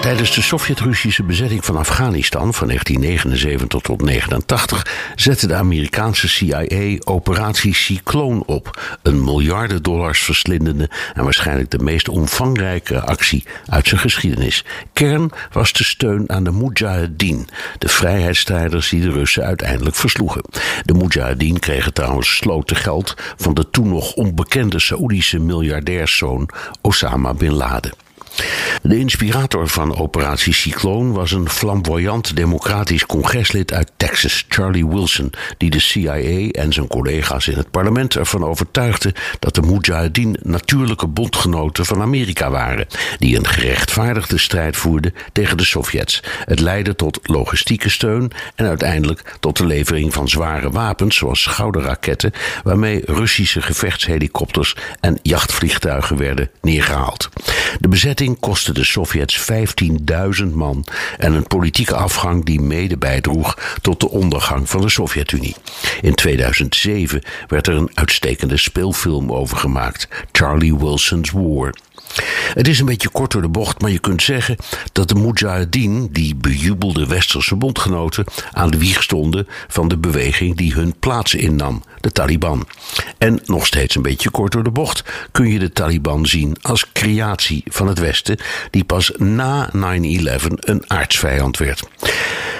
Tijdens de Sovjet-Russische bezetting van Afghanistan van 1979 tot 1989 zette de Amerikaanse CIA Operatie Cycloon op. Een miljarden dollars verslindende en waarschijnlijk de meest omvangrijke actie uit zijn geschiedenis. Kern was de steun aan de Mujahedin, de vrijheidsstrijders die de Russen uiteindelijk versloegen. De Mujahedin kregen trouwens sloten geld van de toen nog onbekende Saoedische miljardairszoon Osama Bin Laden. De inspirator van Operatie Cycloon was een flamboyant democratisch congreslid uit Texas, Charlie Wilson, die de CIA en zijn collega's in het parlement ervan overtuigde dat de Mujahideen natuurlijke bondgenoten van Amerika waren, die een gerechtvaardigde strijd voerden tegen de Sovjets. Het leidde tot logistieke steun en uiteindelijk tot de levering van zware wapens, zoals schouderraketten, waarmee Russische gevechtshelikopters en jachtvliegtuigen werden neergehaald. De bezetting kostte de Sovjets 15.000 man en een politieke afgang die mede bijdroeg tot de ondergang van de Sovjet-Unie. In 2007 werd er een uitstekende speelfilm over gemaakt, Charlie Wilson's War. Het is een beetje kort door de bocht, maar je kunt zeggen dat de Mujahideen, die bejubelde westerse bondgenoten, aan de wieg stonden van de beweging die hun plaats innam, de Taliban. En nog steeds een beetje kort door de bocht kun je de Taliban zien als creatie van het Westen, die pas na 9-11 een aardsvijand werd.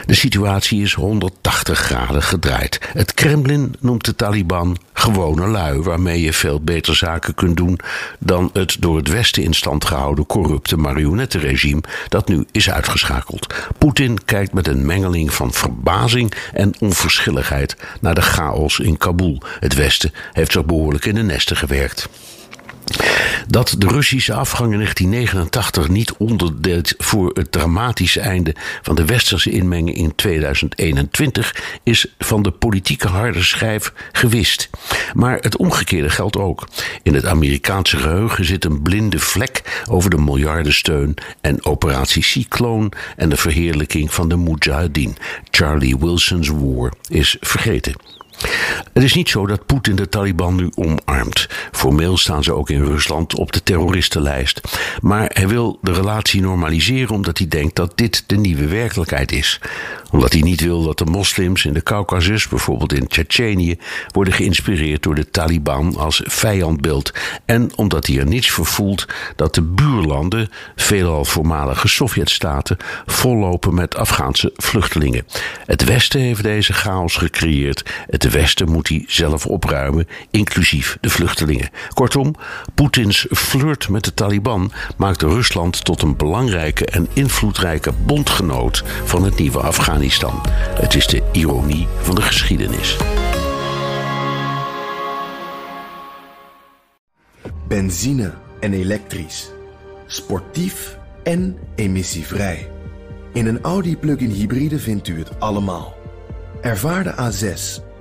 De situatie is 180 graden gedraaid. Het Kremlin noemt de Taliban gewone lui, waarmee je veel beter zaken kunt doen dan het door het Westen in stand gehouden corrupte marionettenregime dat nu is uitgeschakeld. Poetin kijkt met een mengeling van verbazing en onverschilligheid naar de chaos in Kabul. Het Westen heeft zich behoorlijk in de nesten gewerkt. Dat de Russische afgang in 1989 niet onderdeelt voor het dramatische einde van de westerse inmenging in 2021 is van de politieke harde schijf gewist. Maar het omgekeerde geldt ook. In het Amerikaanse geheugen zit een blinde vlek over de miljardensteun en operatie Cycloon en de verheerlijking van de Mujahideen. Charlie Wilson's War is vergeten. Het is niet zo dat Poetin de Taliban nu omarmt. Formeel staan ze ook in Rusland op de terroristenlijst. Maar hij wil de relatie normaliseren omdat hij denkt dat dit de nieuwe werkelijkheid is. Omdat hij niet wil dat de moslims in de Caucasus, bijvoorbeeld in Tsjetsjenië, worden geïnspireerd door de Taliban als vijandbeeld. En omdat hij er niets voor voelt dat de buurlanden, veelal voormalige Sovjetstaten, vollopen met Afghaanse vluchtelingen. Het Westen heeft deze chaos gecreëerd. Het Westen moet die zelf opruimen, inclusief de vluchtelingen. Kortom, Poetins flirt met de Taliban maakt Rusland tot een belangrijke en invloedrijke bondgenoot van het nieuwe Afghanistan. Het is de ironie van de geschiedenis. Benzine en elektrisch. Sportief en emissievrij. In een Audi plug-in hybride vindt u het allemaal. Ervaar de A6,